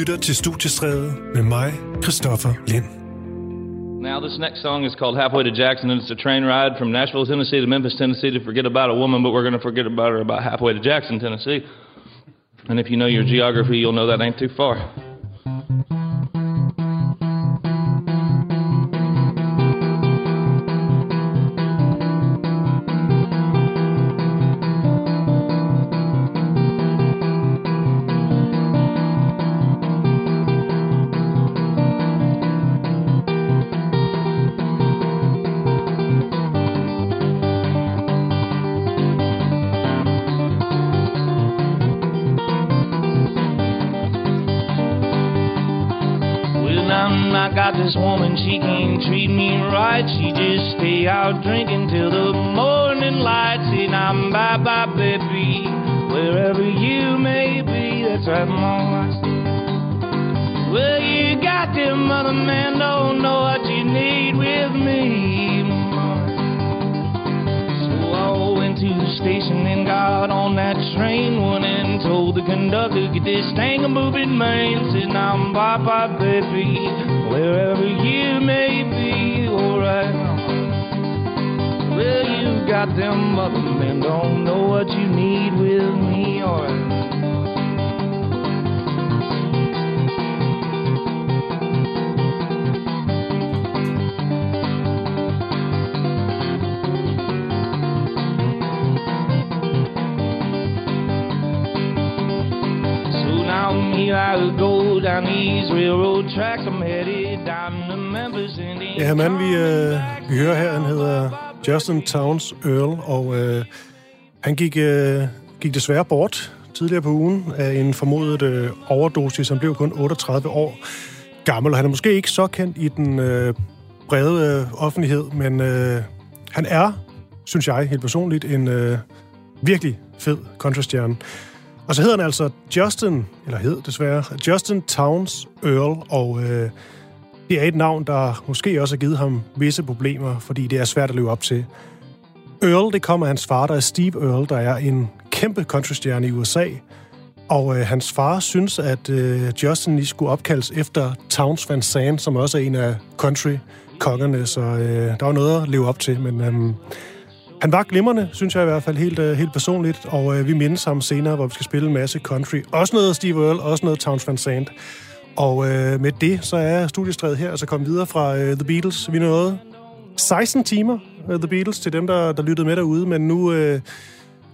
lytter til Studiestræde med mig, Christoffer Lind. Now, this next song is called Halfway to Jackson, and it's a train ride from Nashville, Tennessee to Memphis, Tennessee to forget about a woman, but we're going to forget about her about halfway to Jackson, Tennessee. And if you know your geography, you'll know that ain't too far. Treat me right. She just stay out drinking till the morning light. Now I'm bye bye, baby, wherever you may be. That's right, mama. Well, you got them other men oh, don't know what you need with me. So I went to the station and got on that train one and told the conductor, get this thing a moving, man. Said, I'm bye bye, baby, wherever you Got them other men don't know what you need with me, or So now I'm here, go down these railroad tracks. I'm headed down to Memphis, Indiana. Ja, mand, vi, øh, vi hører her, han hedder Justin Towns Earl, og øh, han gik, øh, gik desværre bort tidligere på ugen af en formodet øh, overdosis. Han blev kun 38 år gammel, og han er måske ikke så kendt i den øh, brede øh, offentlighed, men øh, han er, synes jeg helt personligt, en øh, virkelig fed countrystjerne. Og så hedder han altså Justin, eller hed desværre, Justin Towns Earl, og øh, det er et navn, der måske også har givet ham visse problemer, fordi det er svært at leve op til. Earl, det kommer af hans far, der er Steve Earl, der er en kæmpe countrystjerne i USA. Og øh, hans far synes, at øh, Justin lige skulle opkaldes efter Towns Van Zandt, som også er en af country-kongerne, så øh, der var noget at leve op til. Men øh, han var glimrende, synes jeg i hvert fald, helt, øh, helt personligt, og øh, vi mindes ham senere, hvor vi skal spille en masse country. Også noget Steve Earle, også noget Towns Van Zandt. Og øh, med det, så er studiestredet her, altså kommet videre fra øh, The Beatles. Vi nåede 16 timer, uh, The Beatles, til dem, der, der lyttede med derude, men nu, øh,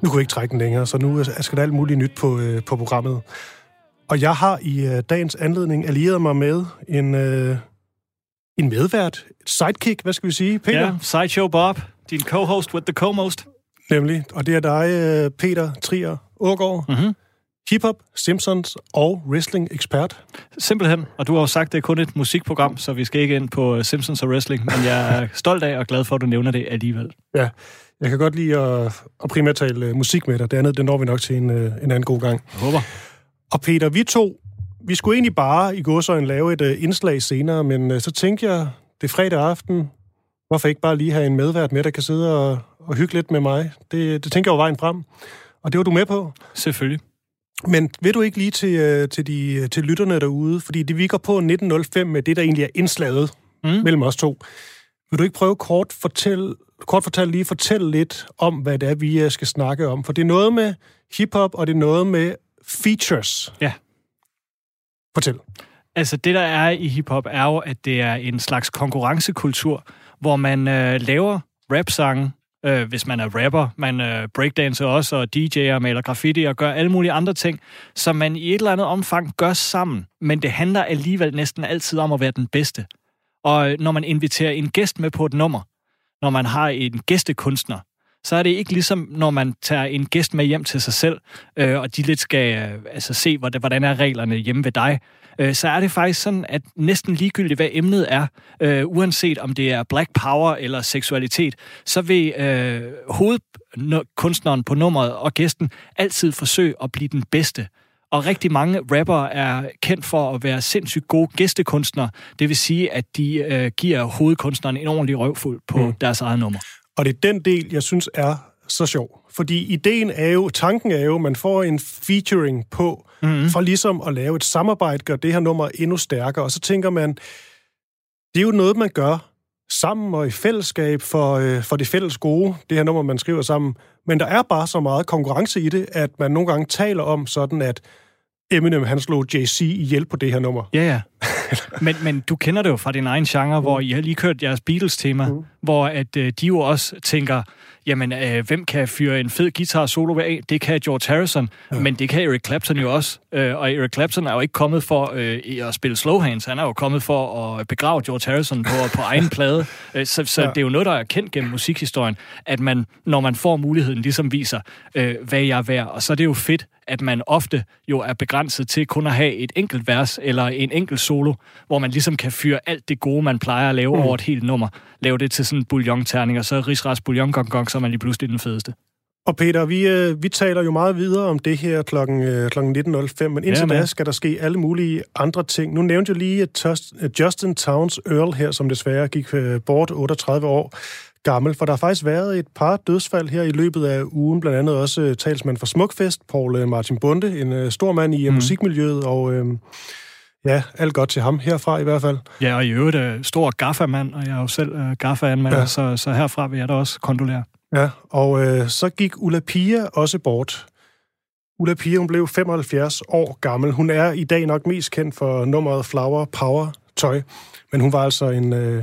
nu kunne jeg ikke trække den længere, så nu skal der alt muligt nyt på, øh, på programmet. Og jeg har i øh, dagens anledning allieret mig med en, øh, en medvært, sidekick, hvad skal vi sige, Peter? Ja, Sideshow Bob, din co-host with the co-most. Nemlig, og det er dig, øh, Peter Trier Ågaard, Mhm. Hiphop, Simpsons og wrestling-ekspert. Simpelthen. Og du har jo sagt, det er kun et musikprogram, så vi skal ikke ind på øh, Simpsons og wrestling, men jeg er stolt af og glad for, at du nævner det alligevel. Ja, jeg kan godt lide at, at primært tale øh, musik med dig. Det andet, det når vi nok til en, øh, en anden god gang. Jeg håber. Og Peter, vi to, vi skulle egentlig bare i godsøjen lave et uh, indslag senere, men uh, så tænkte jeg, det er fredag aften, hvorfor ikke bare lige have en medvært med, der kan sidde og, og hygge lidt med mig? Det, det tænker jeg var vejen frem, og det var du med på. Selvfølgelig. Men vil du ikke lige til, uh, til, de, til lytterne derude, fordi det vi går på 1905 med det, der egentlig er indslaget mm. mellem os to. Vil du ikke prøve kort fortælle, kort fortælle lige fortælle lidt om, hvad det er, vi øh, skal snakke om? For det er noget med hiphop, og det er noget med features. Ja. Fortæl. Altså, det der er i hiphop er jo, at det er en slags konkurrencekultur, hvor man øh, laver rap-sange, øh, hvis man er rapper, man øh, breakdancer også, og DJ'er, maler graffiti og gør alle mulige andre ting, som man i et eller andet omfang gør sammen. Men det handler alligevel næsten altid om at være den bedste. Og øh, når man inviterer en gæst med på et nummer, når man har en gæstekunstner, så er det ikke ligesom, når man tager en gæst med hjem til sig selv, øh, og de lidt skal øh, altså, se, hvordan, hvordan er reglerne hjemme ved dig, øh, så er det faktisk sådan, at næsten ligegyldigt, hvad emnet er, øh, uanset om det er black power eller seksualitet, så vil øh, hovedkunstneren på nummeret og gæsten altid forsøge at blive den bedste. Og rigtig mange rappere er kendt for at være sindssygt gode gæstekunstnere. Det vil sige, at de øh, giver hovedkunstneren en ordentlig røvfuld på mm. deres eget nummer. Og det er den del, jeg synes er så sjov. Fordi ideen er jo, tanken er jo, at man får en featuring på, mm-hmm. for ligesom at lave et samarbejde, gør det her nummer endnu stærkere. Og så tænker man, det er jo noget, man gør sammen og i fællesskab for, øh, for det fælles gode, det her nummer, man skriver sammen. Men der er bare så meget konkurrence i det, at man nogle gange taler om sådan, at Eminem, han slog JC ihjel på det her nummer. Ja, ja. men, men du kender det jo fra din egen genre, mm. hvor I har lige kørt jeres Beatles-tema, mm. hvor at øh, de jo også tænker, jamen, øh, hvem kan fyre en fed guitar solo af? Det kan George Harrison, ja. men det kan Eric Clapton jo også. Øh, og Eric Clapton er jo ikke kommet for øh, at spille slow hands, han er jo kommet for at begrave George Harrison på, på egen plade. Øh, så så ja. det er jo noget, der er kendt gennem musikhistorien, at man, når man får muligheden, ligesom viser, øh, hvad jeg er værd. Og så er det jo fedt, at man ofte jo er begrænset til kun at have et enkelt vers eller en enkelt solo, hvor man ligesom kan fyre alt det gode, man plejer at lave mm. over et helt nummer, lave det til sådan en bouillon-terning, og så rigsras bouillon gong gong, så er man lige pludselig den fedeste. Og Peter, vi, øh, vi taler jo meget videre om det her klokken, øh, klokken 19.05, men indtil ja, da skal der ske alle mulige andre ting. Nu nævnte jeg lige at Justin Towns Earl her, som desværre gik øh, bort 38 år gammel, for der har faktisk været et par dødsfald her i løbet af ugen, blandt andet også uh, talsmand for Smukfest, Paul uh, Martin Bunde, en uh, stor mand i mm. musikmiljøet, og uh, ja, alt godt til ham herfra i hvert fald. Ja, og i øvrigt uh, stor gaffamand, og jeg er jo selv uh, gaffa-anmand, ja. så, så herfra vil jeg da også kondolere. Ja, og uh, så gik Ulla Pia også bort. Ulla Pia, hun blev 75 år gammel. Hun er i dag nok mest kendt for nummeret Flower Power Tøj, men hun var altså en, uh,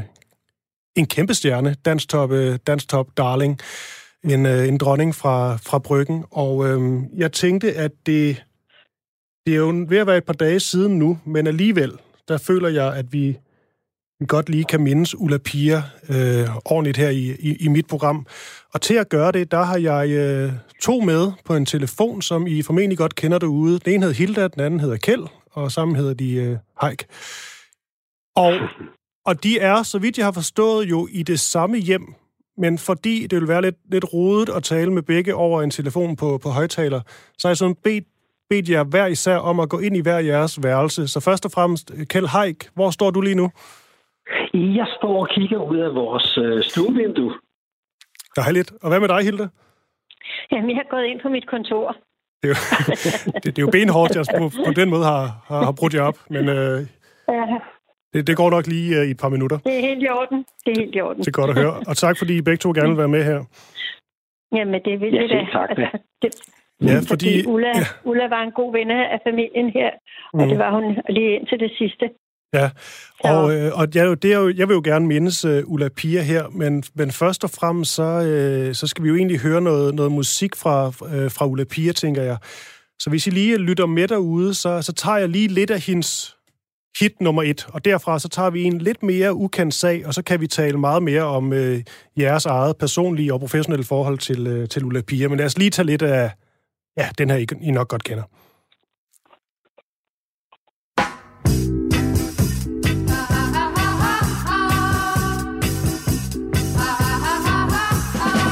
en kæmpe stjerne, danstop, øh, top darling, en, øh, en dronning fra, fra Bryggen. Og øhm, jeg tænkte, at det, det er jo ved at være et par dage siden nu, men alligevel, der føler jeg, at vi, vi godt lige kan mindes Ulla Pia øh, ordentligt her i, i, i mit program. Og til at gøre det, der har jeg øh, to med på en telefon, som I formentlig godt kender derude. Den ene hedder Hilda, den anden hedder Kjeld, og sammen hedder de øh, Heik. Og og de er, så vidt jeg har forstået, jo i det samme hjem, men fordi det vil være lidt, lidt rodet at tale med begge over en telefon på, på højtaler, så har jeg sådan bedt, bedt jer hver især om at gå ind i hver jeres værelse. Så først og fremmest, Kjeld Haik, hvor står du lige nu? Jeg står og kigger ud af vores øh, stuevindue. Dejligt. Og hvad med dig, Hilde? Jamen, jeg har gået ind på mit kontor. Det er jo, det, det er jo benhårdt, jeg på, på den måde har, har, har brudt jer op, men øh, ja. Det, det går nok lige uh, i et par minutter. Det er helt i orden. Det er helt i orden. Det er godt at høre. Og tak, fordi I begge to gerne vil være med her. Jamen, det vil jeg da. Tak. Altså, det, ja, fordi... fordi Ulla, ja. Ulla var en god ven af familien her, og mm. det var hun lige indtil det sidste. Ja, og, øh, og jeg, det er jo, jeg vil jo gerne mindes uh, Ulla Pia her, men, men først og fremmest, så, uh, så skal vi jo egentlig høre noget, noget musik fra, uh, fra Ulla Pia, tænker jeg. Så hvis I lige lytter med derude, så, så tager jeg lige lidt af hendes hit nummer et. Og derfra så tager vi en lidt mere ukendt sag, og så kan vi tale meget mere om øh, jeres eget personlige og professionelle forhold til, øh, til Ulla Pia. Men lad os lige tage lidt af ja, den her, I, I nok godt kender.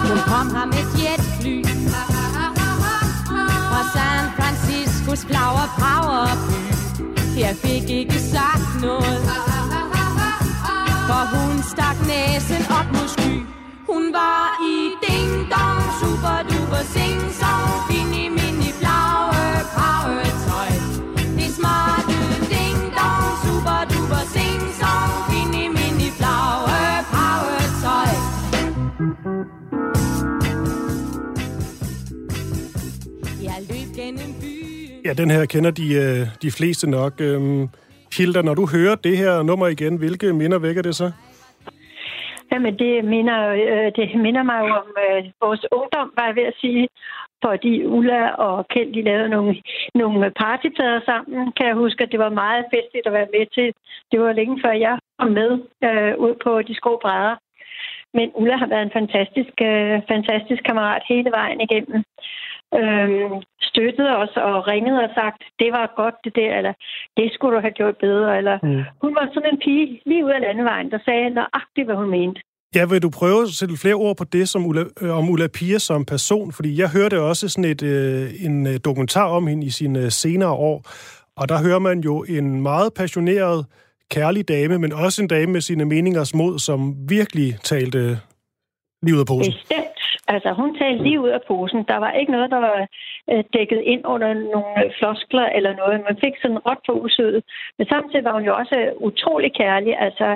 Hun kom her med jetfly Fra San Franciscos blaue powerby jeg fik ikke næsen op mod sky. Hun var i ding dong super duper sing song. Fini mini blaue power tøj Det smarte ding dong super duper sing song. Fini mini blaue power tøj Jeg løb gennem byen. Ja, den her kender de, øh, de fleste nok. Øhm, Hilda, når du hører det her nummer igen, hvilke minder vækker det så? Jamen, det minder, øh, det minder mig jo om øh, vores ungdom, var jeg ved at sige. Fordi Ulla og Kjeld, de lavede nogle, nogle partyplader sammen. Kan jeg huske, at det var meget festligt at være med til. Det var længe før jeg kom med øh, ud på de skrå brædder. Men Ulla har været en fantastisk, øh, fantastisk kammerat hele vejen igennem øhm, støttet os og ringet og sagt, det var godt det der, eller det skulle du have gjort bedre. Eller, mm. Hun var sådan en pige lige ud af landevejen, der sagde nøjagtigt, hvad hun mente. Ja, vil du prøve at sætte flere ord på det som Ulla, øh, om Ulla Pia som person? Fordi jeg hørte også sådan et, øh, en øh, dokumentar om hende i sine senere år, og der hører man jo en meget passioneret, kærlig dame, men også en dame med sine meningers mod, som virkelig talte livet af posen. Bestemt. Altså, hun talte lige ud af posen. Der var ikke noget, der var øh, dækket ind under nogle floskler eller noget. Man fik sådan råt på usødet. Men samtidig var hun jo også utrolig kærlig. Altså,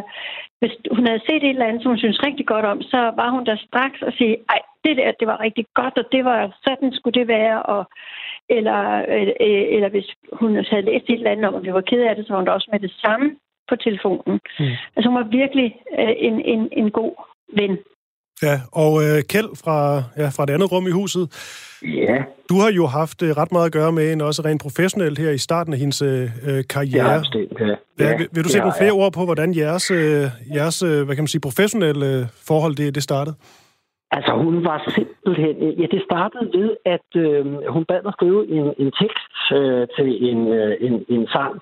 hvis hun havde set et eller andet, som hun synes rigtig godt om, så var hun der straks og sige, ej, det der, det var rigtig godt, og det var sådan skulle det være, og eller, øh, eller hvis hun havde læst et eller andet om, at vi var ked af det, så var hun da også med det samme på telefonen. Mm. Altså hun var virkelig øh, en, en, en god ven. Ja, og øh, Kjeld fra, ja, fra det andet rum i huset. Ja. Du har jo haft øh, ret meget at gøre med hende, også rent professionelt her i starten af hendes øh, karriere. Ja, bestemt, ja. ja vil, vil du sætte nogle flere ja. ord på, hvordan jeres, øh, jeres øh, hvad kan man sige, professionelle øh, forhold det, det startede? Altså, hun var simpelthen... Ja, det startede ved, at øh, hun bad mig skrive en, en tekst øh, til en, øh, en, en sang.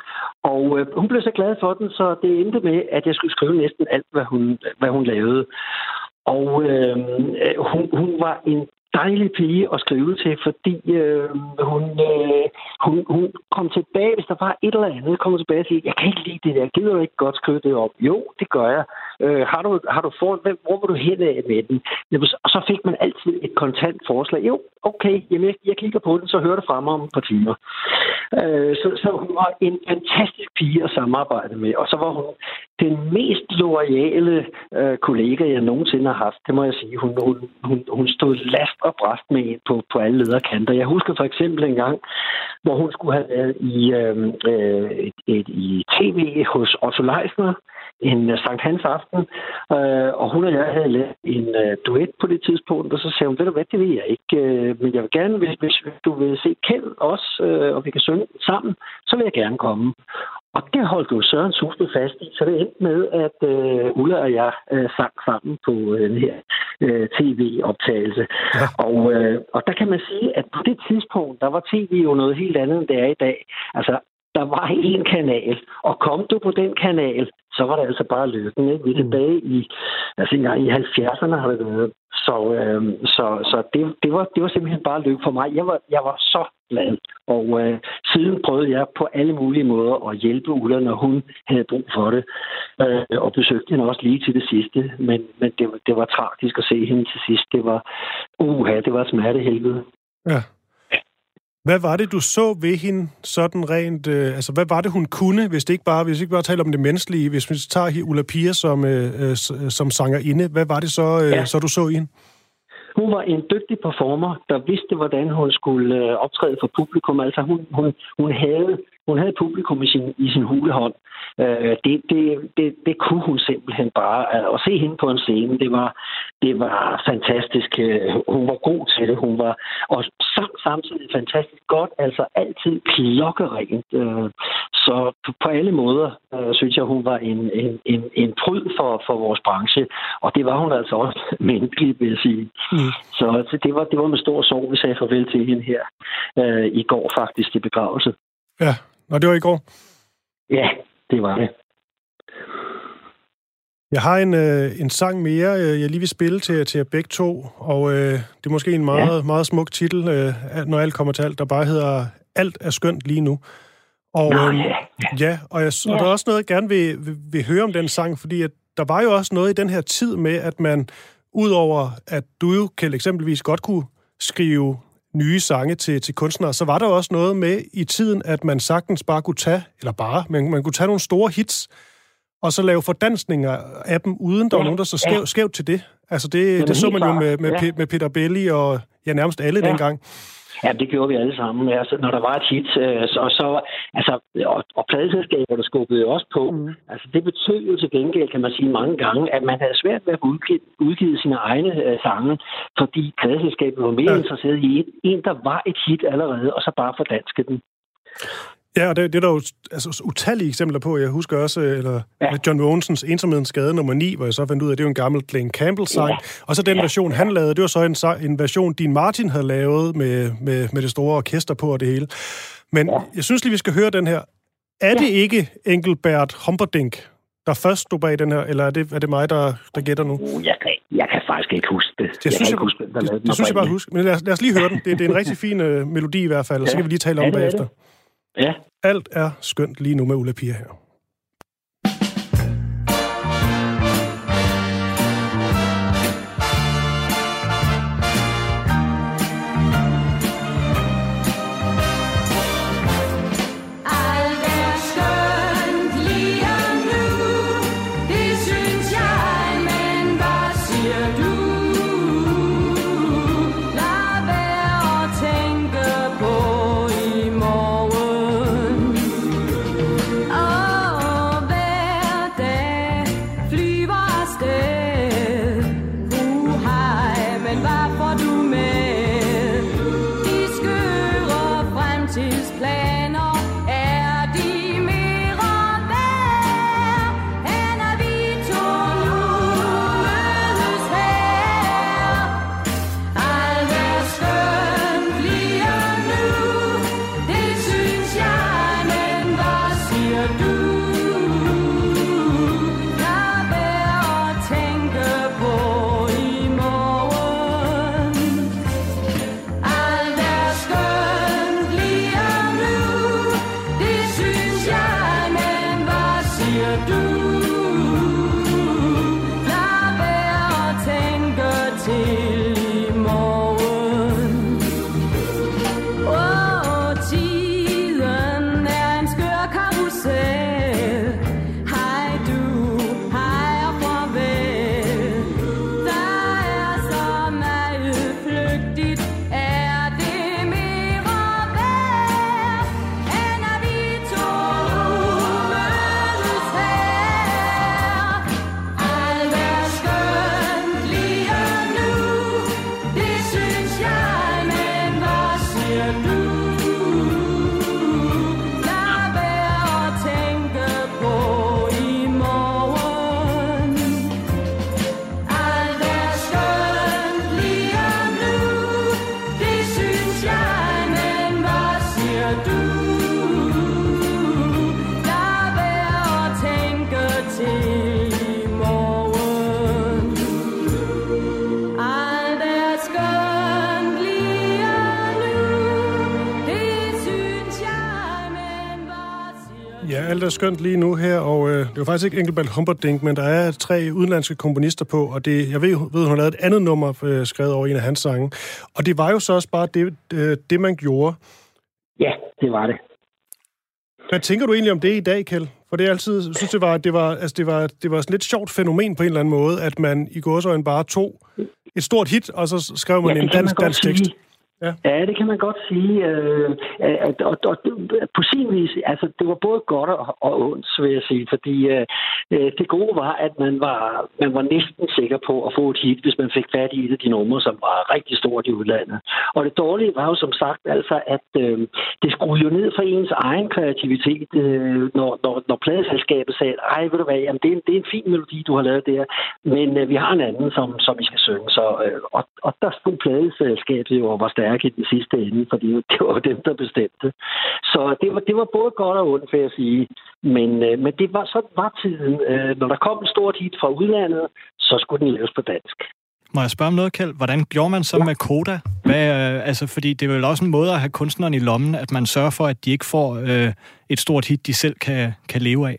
Og øh, hun blev så glad for den, så det endte med, at jeg skulle skrive næsten alt, hvad hun, hvad hun lavede. Og øhm, øh, hun, hun var en dejlig pige at skrive til, fordi øh, hun, øh, hun, hun kom tilbage, hvis der var et eller andet, kom tilbage og sagde, jeg kan ikke lide det der, gider du ikke godt skrive det op? Jo, det gør jeg. Øh, har, du, har du fået, hvor vil du hen af med den? Og så fik man altid et kontant forslag. Jo, okay, jamen jeg, jeg kigger på den, så hører det fra mig om et par timer. Øh, så, så hun var en fantastisk pige at samarbejde med, og så var hun den mest loyale øh, kollega, jeg nogensinde har haft. Det må jeg sige. Hun, hun, hun, hun stod last og bræst med en på, på alle lederkanter. Jeg husker for eksempel en gang, hvor hun skulle have været i, øh, øh, et, et, i tv hos Otto Leisner, en uh, Sankt Hans aften, øh, og hun og jeg havde lavet en uh, duet på det tidspunkt, og så sagde hun, ved du hvad, det vil jeg ikke, øh, men jeg vil gerne, hvis, hvis du vil se Kjeld også, øh, og vi kan synge sammen, så vil jeg gerne komme. Og det holdt jo Søren Susted fast i, så det endte med, at øh, Ulla og jeg øh, sang sammen på øh, den her øh, tv-optagelse. Ja. Og, øh, og der kan man sige, at på det tidspunkt, der var tv jo noget helt andet, end det er i dag. Altså, der var en kanal, og kom du på den kanal, så var det altså bare lykken. Ikke? Vi er mm. tilbage i, altså i 70'erne har det været. Så, øh, så, så det, det, var, det var simpelthen bare lykke for mig. Jeg var, jeg var så glad. Og øh, siden prøvede jeg på alle mulige måder at hjælpe Ulla, når hun havde brug for det. Øh, og besøgte hende også lige til det sidste. Men, men det, det var tragisk at se hende til sidst. Det var, uha, det var smertehelvede. Ja. Hvad var det, du så ved hende sådan rent... Øh, altså, hvad var det, hun kunne, hvis det ikke bare, hvis ikke bare taler om det menneskelige? Hvis vi tager Ulla Pia som, øh, øh som sangerinde, hvad var det så, øh, ja. så du så i hende? Hun var en dygtig performer, der vidste, hvordan hun skulle øh, optræde for publikum. Altså, hun, hun, hun havde hun havde publikum i sin, i sin hulehånd. Øh, det, det, det, det kunne hun simpelthen bare. At se hende på en scene, det var, det var fantastisk. Øh, hun var god til det. Hun var og samtidig fantastisk godt. Altså altid klokkerent. Øh, så på alle måder øh, synes jeg, hun var en, en, en, en pryd for, for vores branche. Og det var hun altså også menneskeligt, vil jeg sige. Mm. Så altså, det var, det var med stor sorg, vi sagde farvel til hende her øh, i går faktisk til begravelse. Ja, og det var i går? Ja, det var det. Jeg har en, øh, en sang mere, øh, jeg lige vil spille til, til jer begge to, og øh, det er måske en meget, ja. meget smuk titel, øh, når alt kommer til alt, der bare hedder Alt er skønt lige nu. Og, Nå, øh, ja. ja, og, jeg, og der er også noget, jeg gerne vil, vil, vil høre om den sang, fordi at der var jo også noget i den her tid med, at man, udover at du jo kan eksempelvis godt kunne skrive nye sange til, til kunstnere, så var der også noget med i tiden, at man sagtens bare kunne tage, eller bare, men man kunne tage nogle store hits, og så lave fordansninger af dem, uden der ja, var nogen, der så skæv, ja. skævt til det. Altså det, det så man jo med, med, ja. med Peter Belli og ja, nærmest alle ja. dengang. Ja, det gjorde vi alle sammen. Altså, når der var et hit, øh, så, så altså, og, og der skubbede også på. Mm. Altså, det betød jo til gengæld, kan man sige mange gange, at man havde svært ved at udgive, udgive sine egne øh, sange, fordi pladeselskabet var mere ja. interesseret i en, en, der var et hit allerede, og så bare fordanske den. Ja, og det, det er der jo altså, utallige eksempler på. Jeg husker også øh, eller, ja. John Wonsons Ensomhedens Skade nummer 9, hvor jeg så fandt ud af, at det er en gammel Glenn Campbell-sang. Ja. Og så den ja. version, han lavede, det var så en, en version, Dean Martin havde lavet med, med, med det store orkester på og det hele. Men ja. jeg synes lige, vi skal høre den her. Er ja. det ikke Engelbert Humperdinck, der først stod bag den her, eller er det, er det mig, der, der gætter nu? Uh, jeg, kan, jeg kan faktisk ikke huske det. Det jeg synes, jeg, ikke huske, der det, det, det synes jeg bare huske. Men lad os, lad os lige høre den. Det, det er en rigtig fin uh, melodi i hvert fald, og så kan vi lige tale om ja, det bagefter. Det. Ja. Alt er skønt lige nu med Ulla Pia her. Alt er skønt lige nu her, og øh, det er jo faktisk ikke Engelbert Humperdinck, men der er tre udenlandske komponister på, og det, jeg ved, ved hun har lavet et andet nummer øh, skrevet over en af hans sange. Og det var jo så også bare det, øh, det man gjorde. Ja, det var det. Hvad tænker du egentlig om det i dag, Kjeld? For det er altid, jeg synes, det var, det var, altså, det var, det var sådan lidt sjovt fænomen på en eller anden måde, at man i gåsøjne bare tog et stort hit, og så skrev man Ja, en dansk, dansk tekst. sige. Ja. Ja, det kan man godt sige. Øh, at, og, og, på sin vis, altså det var både godt og, og ondt, vil jeg sige, fordi øh, øh, det gode var, at man var, man var næsten sikker på at få et hit, hvis man fik fat i et af de numre, som var rigtig stort i udlandet. Og det dårlige var jo som sagt altså, at øh, det skruede jo ned for ens egen kreativitet, øh, når, når, når pladeselskabet sagde, ej, ved du hvad, jamen, det, er en, det er en fin melodi, du har lavet der, men øh, vi har en anden, som, som vi skal synge. Så, øh, og, og der stod pladeselskabet jo og var stærke i den sidste ende, fordi det var dem, der bestemte. Så det var, det var både godt og ondt, vil jeg sige. Men, øh, men det var, sådan var tiden. Øh, når der kom en stort hit fra udlandet, så skulle den laves på dansk. Må jeg spørge om noget, Kjeld? Hvordan gjorde man så ja. med Koda? Hvad, øh, altså, fordi det er vel også en måde at have kunstneren i lommen, at man sørger for, at de ikke får øh, et stort hit, de selv kan, kan leve af.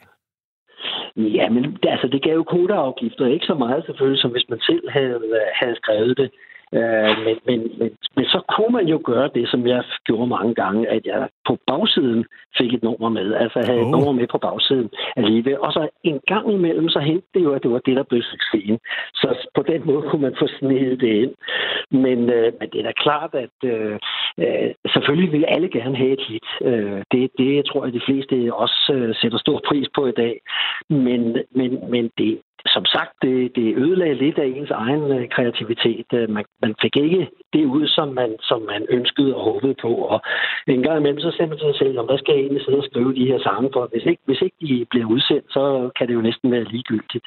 Ja, men det- altså, det gav jo kodeafgifter. Ikke så meget selvfølgelig, som hvis man selv havde, havde skrevet det. Øh, men, men, men, men så kunne man jo gøre det, som jeg gjorde mange gange, at jeg på bagsiden fik et nummer med. Altså jeg havde oh. et nummer med på bagsiden alligevel. Og så en gang imellem, så hentede det jo, at det var det, der blev succesen. Så på den måde kunne man få snedet det ind. Men, øh, men det er da klart, at øh, øh, selvfølgelig vil alle gerne have et hit. Øh, det, det tror jeg, de fleste også øh, sætter stor pris på i dag. Men, men, men det, som sagt, det, det ødelagde lidt af ens egen øh, kreativitet. Øh, Man, man fik ikke det ud, som man, som man ønskede og håbede på. Og en gang imellem, så sagde man til sig selv, om hvad skal jeg egentlig sidde og skrive de her sange for? Hvis ikke, hvis ikke de bliver udsendt, så kan det jo næsten være ligegyldigt.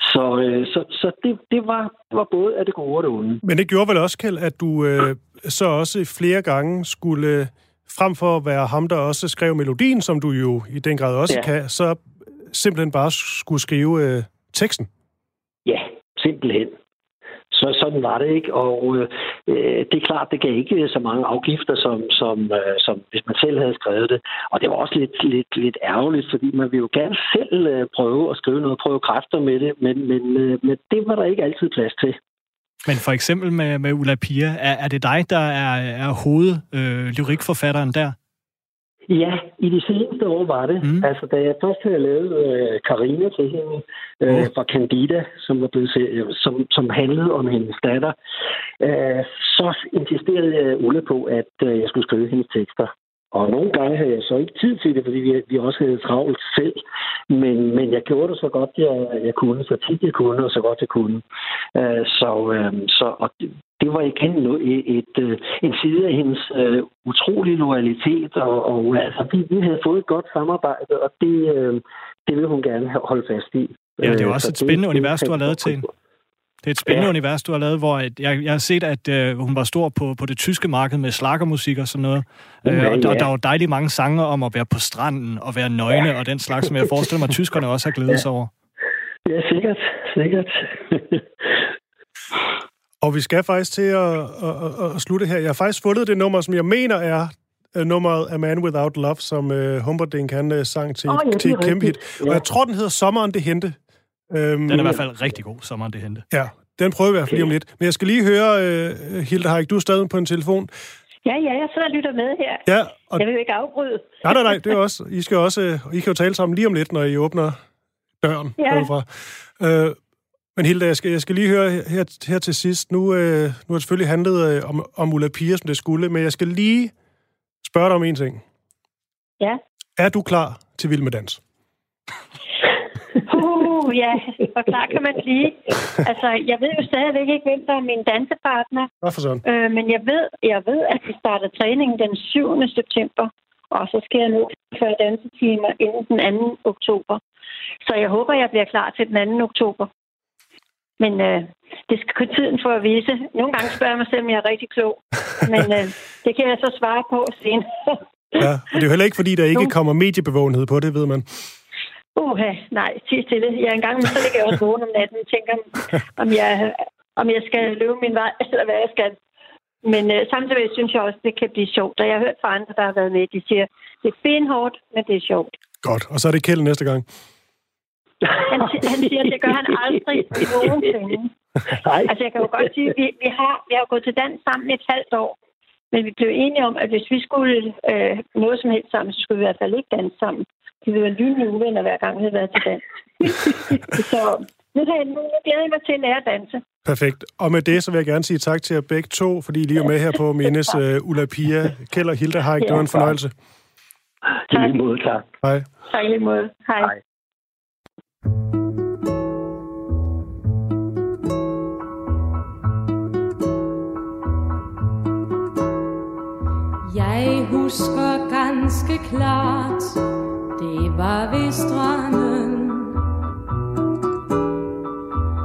Så, øh, så, så det, det, var, var både af det gode og det onde. Men det gjorde vel også, Kjeld, at du øh, så også flere gange skulle, frem for at være ham, der også skrev melodien, som du jo i den grad også ja. kan, så simpelthen bare skulle skrive øh, teksten. Ja, simpelthen. Så sådan var det ikke, og øh, det er klart, det gav ikke så mange afgifter, som, som, øh, som hvis man selv havde skrevet det. Og det var også lidt, lidt, lidt ærgerligt, fordi man ville jo gerne selv øh, prøve at skrive noget, prøve kræfter med det, men, men, øh, men det var der ikke altid plads til. Men for eksempel med, med Ulla Pia, er, er det dig, der er, er hoved øh, lyrikforfatteren der? Ja, i de seneste år var det. Mm. Altså, da jeg først havde lavet øh, Karina til hende øh, Oh. fra Candida, som, var blevet, se- som, som handlede om hendes datter, øh, så insisterede jeg Ulla på, at øh, jeg skulle skrive hendes tekster. Og nogle gange havde jeg så ikke tid til det, fordi vi, vi også havde travlt selv. Men, men jeg gjorde det så godt, jeg, jeg kunne, så tit jeg kunne, og så godt jeg kunne. Øh, så, øh, så og det, var igen et, et, øh, en side af hendes uh, utrolige loyalitet, og, og altså, vi, vi havde fået et godt samarbejde, og det, uh, det vil hun gerne holde fast i. Ja, det er jo også et spændende det, univers, du har lavet til Det er et spændende ja. univers, du har lavet, hvor jeg, jeg har set, at uh, hun var stor på, på det tyske marked med slagermusik og sådan noget. Ja, uh, og der, ja. der var dejligt mange sange om at være på stranden og være nøgne ja. og den slags, som jeg forestiller mig, at tyskerne også har glædet ja. sig over. Ja, sikkert. sikkert. og vi skal faktisk til at, at, at, at slutte her. Jeg har faktisk fundet det nummer, som jeg mener er uh, nummeret A Man Without Love, som uh, Humperdinck han uh, sang til, oh, ja, til et kæmpe hit. Ja. Og jeg tror, den hedder Sommeren det hente. Um, den er i hvert fald rigtig god, Sommeren det hente. Ja, den prøver vi i hvert fald lige om lidt. Men jeg skal lige høre, uh, Hilde Haik, du er stadig på en telefon. Ja, ja, jeg sidder og lytter med her. Ja, og... Jeg vil jo ikke afbryde. Nej, nej, nej, det er også. I skal også, I kan jo tale sammen lige om lidt, når I åbner døren ja. derfra. Øh, men Hilda, jeg skal, jeg skal lige høre her, her til sidst. Nu, øh, nu har det selvfølgelig handlet øh, om, om Ulla Pia, som det skulle, men jeg skal lige spørge dig om en ting. Ja. Er du klar til Vild med Dans? Uh, ja, hvor klar kan man blive? Altså, jeg ved jo stadigvæk ikke, hvem der er min dansepartner. Hvorfor sådan? Øh, men jeg ved, jeg ved, at vi starter træningen den 7. september, og så skal jeg nu for dansetimer inden den 2. oktober. Så jeg håber, jeg bliver klar til den 2. oktober. Men øh, det skal kun tiden for at vise. Nogle gange spørger jeg mig selv, om jeg er rigtig klog. Men øh, det kan jeg så svare på senere. ja, det er jo heller ikke, fordi der ikke kommer mediebevågenhed på det, ved man. Uha, nej, til stille. Jeg er engang, så ligger jeg også vågen om natten og tænker, om jeg, om jeg skal løbe min vej, eller hvad jeg skal. Men øh, samtidig synes jeg også, det kan blive sjovt. Og jeg har hørt fra andre, der har været med, de siger, det er benhårdt, men det er sjovt. Godt, og så er det Kjeld næste gang. Han, han siger, det gør han aldrig nogensinde. Nej. Altså, jeg kan jo godt sige, vi, vi, har, vi har gået til dans sammen et halvt år. Men vi blev enige om, at hvis vi skulle øh, noget som helst sammen, så skulle vi i hvert fald ikke danse sammen. Vi ville være lynende uvenner, hver gang vi havde været til dans. så nu, jeg, glæder jeg mig til at lære at danse. Perfekt. Og med det, så vil jeg gerne sige tak til jer begge to, fordi I lige er med her på Mindes uh, Ulla Pia, Kjell og Hilda Haik. Ja, det var en fornøjelse. Tak. I lige måde, tak. Hej. Tak i lige måde. Hej. Hej. Jeg husker ganske klart, det var ved stranden.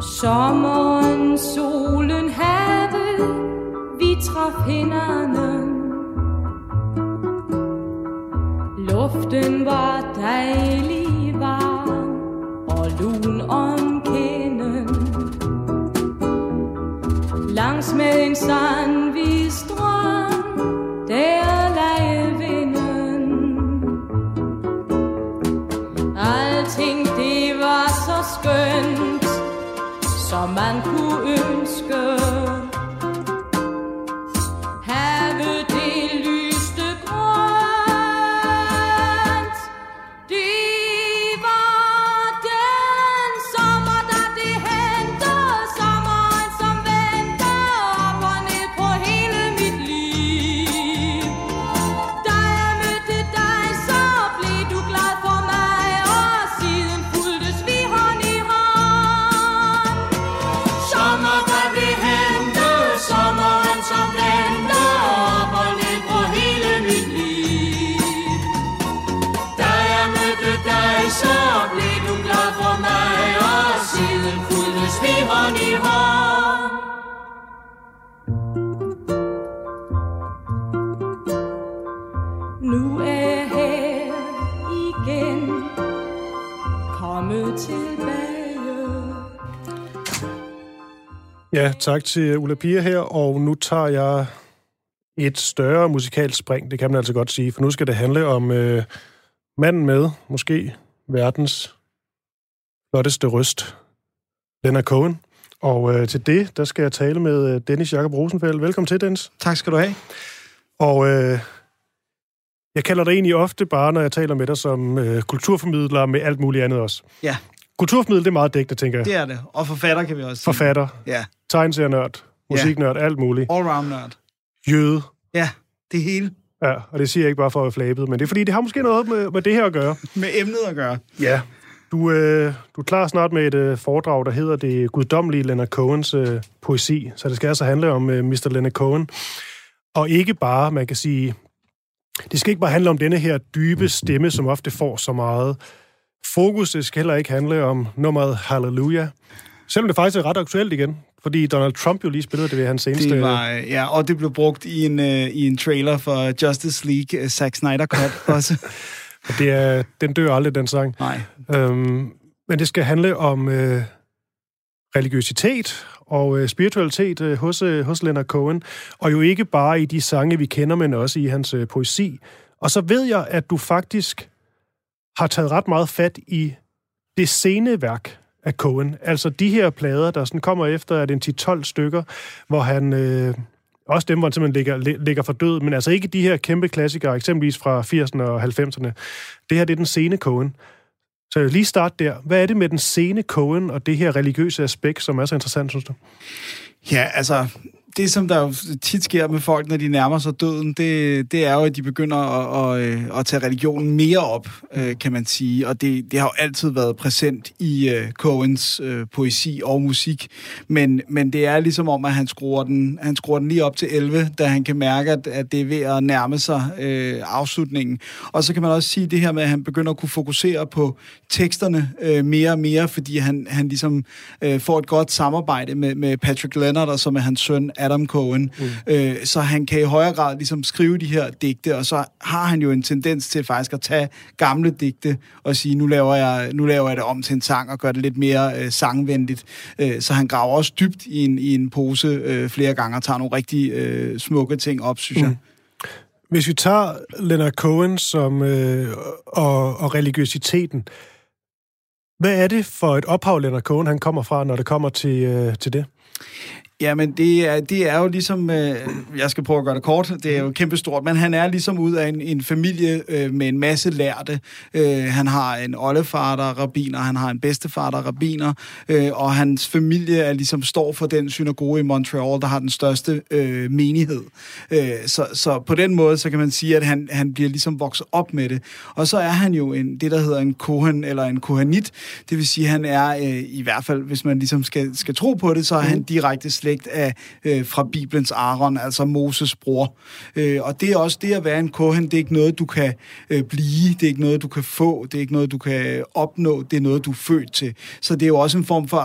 Sommeren, solen, havet, vi traf hinanden. Luften var dejlig om kinden. Langs med en sandvis strand, der lagde vinden. Alting det var så skønt, som man kunne ønske. Ja, tak til Ulla Pia her, og nu tager jeg et større musikalsk spring, det kan man altså godt sige, for nu skal det handle om øh, manden med, måske verdens flotteste røst, Leonard Cohen. Og øh, til det, der skal jeg tale med øh, Dennis Jakob Rosenfeldt. Velkommen til, Dennis. Tak skal du have. Og øh, jeg kalder dig egentlig ofte bare, når jeg taler med dig, som øh, kulturformidler med alt muligt andet også. Ja. Kulturformidler, det er meget dækkende, tænker jeg. Det er det. Og forfatter kan vi også sige. Forfatter. Ja. Tegnserienørd. Musiknørd. Ja. Alt muligt. Allround nørd. Jøde. Ja, det hele. Ja, og det siger jeg ikke bare for at være flabet, men det er fordi, det har måske noget med, med det her at gøre. med emnet at gøre. Ja. Du, øh, du er klar snart med et øh, foredrag, der hedder Det guddommelige Leonard Cohens øh, poesi. Så det skal altså handle om øh, Mr. Leonard Cohen. Og ikke bare, man kan sige, det skal ikke bare handle om denne her dybe stemme, som ofte får så meget fokus. Det skal heller ikke handle om nummeret Hallelujah. Selvom det faktisk er ret aktuelt igen, fordi Donald Trump jo lige spillede det ved hans seneste... Det var, øh, ja, og det blev brugt i en, uh, i en trailer for Justice League, uh, Zack Snyder Cut også. Og det er, den dør aldrig, den sang. Nej. Øhm, men det skal handle om øh, religiøsitet og øh, spiritualitet øh, hos, øh, hos Leonard Cohen. Og jo ikke bare i de sange, vi kender, men også i hans øh, poesi. Og så ved jeg, at du faktisk har taget ret meget fat i det sceneværk af Cohen. Altså de her plader, der sådan kommer efter, at en 10-12 stykker, hvor han... Øh, også dem, hvor han simpelthen ligger, ligger for død, men altså ikke de her kæmpe klassikere, eksempelvis fra 80'erne og 90'erne. Det her, det er den sene Cohen. Så jeg vil lige starte der. Hvad er det med den sene Cohen og det her religiøse aspekt, som er så interessant, synes du? Ja, altså, det, som der jo tit sker med folk, når de nærmer sig døden, det, det er jo, at de begynder at, at, øh, at tage religionen mere op, øh, kan man sige. Og det, det har jo altid været præsent i øh, uh, Coens uh, poesi og musik. Men, men det er ligesom om, at han skruer, den, han skruer den lige op til 11, da han kan mærke, at, at det er ved at nærme sig uh, afslutningen. Og så kan man også sige det her med, at han begynder at kunne fokusere på teksterne uh, mere og mere, fordi han, han ligesom uh, får et godt samarbejde med, med Patrick Leonard, som er hans søn Adam Cohen. Mm. Øh, så han kan i højere grad ligesom skrive de her digte, og så har han jo en tendens til faktisk at tage gamle digte og sige, nu laver jeg, nu laver jeg det om til en sang og gør det lidt mere øh, sangvenligt. Øh, så han graver også dybt i en, i en pose øh, flere gange og tager nogle rigtig øh, smukke ting op, synes mm. jeg. Hvis vi tager Leonard Cohen som, øh, og, og religiøsiteten, hvad er det for et ophav, Leonard Cohen han kommer fra, når det kommer til, øh, til det? Jamen, det er, det er jo ligesom, øh, jeg skal prøve at gøre det kort, det er jo kæmpestort, men han er ligesom ud af en, en familie øh, med en masse lærte. Øh, han har en oldefar, der er rabiner, han har en bedstefar, der er rabiner, øh, og hans familie er ligesom står for den synagoge i Montreal, der har den største øh, menighed. Øh, så, så på den måde, så kan man sige, at han, han bliver ligesom vokset op med det. Og så er han jo en, det, der hedder en kohen, eller en kohanit, det vil sige, han er, øh, i hvert fald, hvis man ligesom skal, skal tro på det, så er han direkte slægt af, øh, fra Bibelens Aaron, altså Moses bror. Øh, og det er også det at være en kohen, det er ikke noget, du kan øh, blive, det er ikke noget, du kan få, det er ikke noget, du kan opnå, det er noget, du er født til. Så det er jo også en form for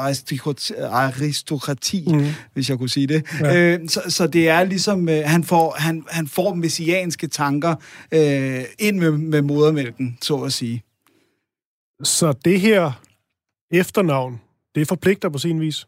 aristokrati, mm. hvis jeg kunne sige det. Ja. Øh, så, så det er ligesom, øh, han, får, han, han får messianske tanker øh, ind med, med modermælken, så at sige. Så det her efternavn, det forpligter på sin vis?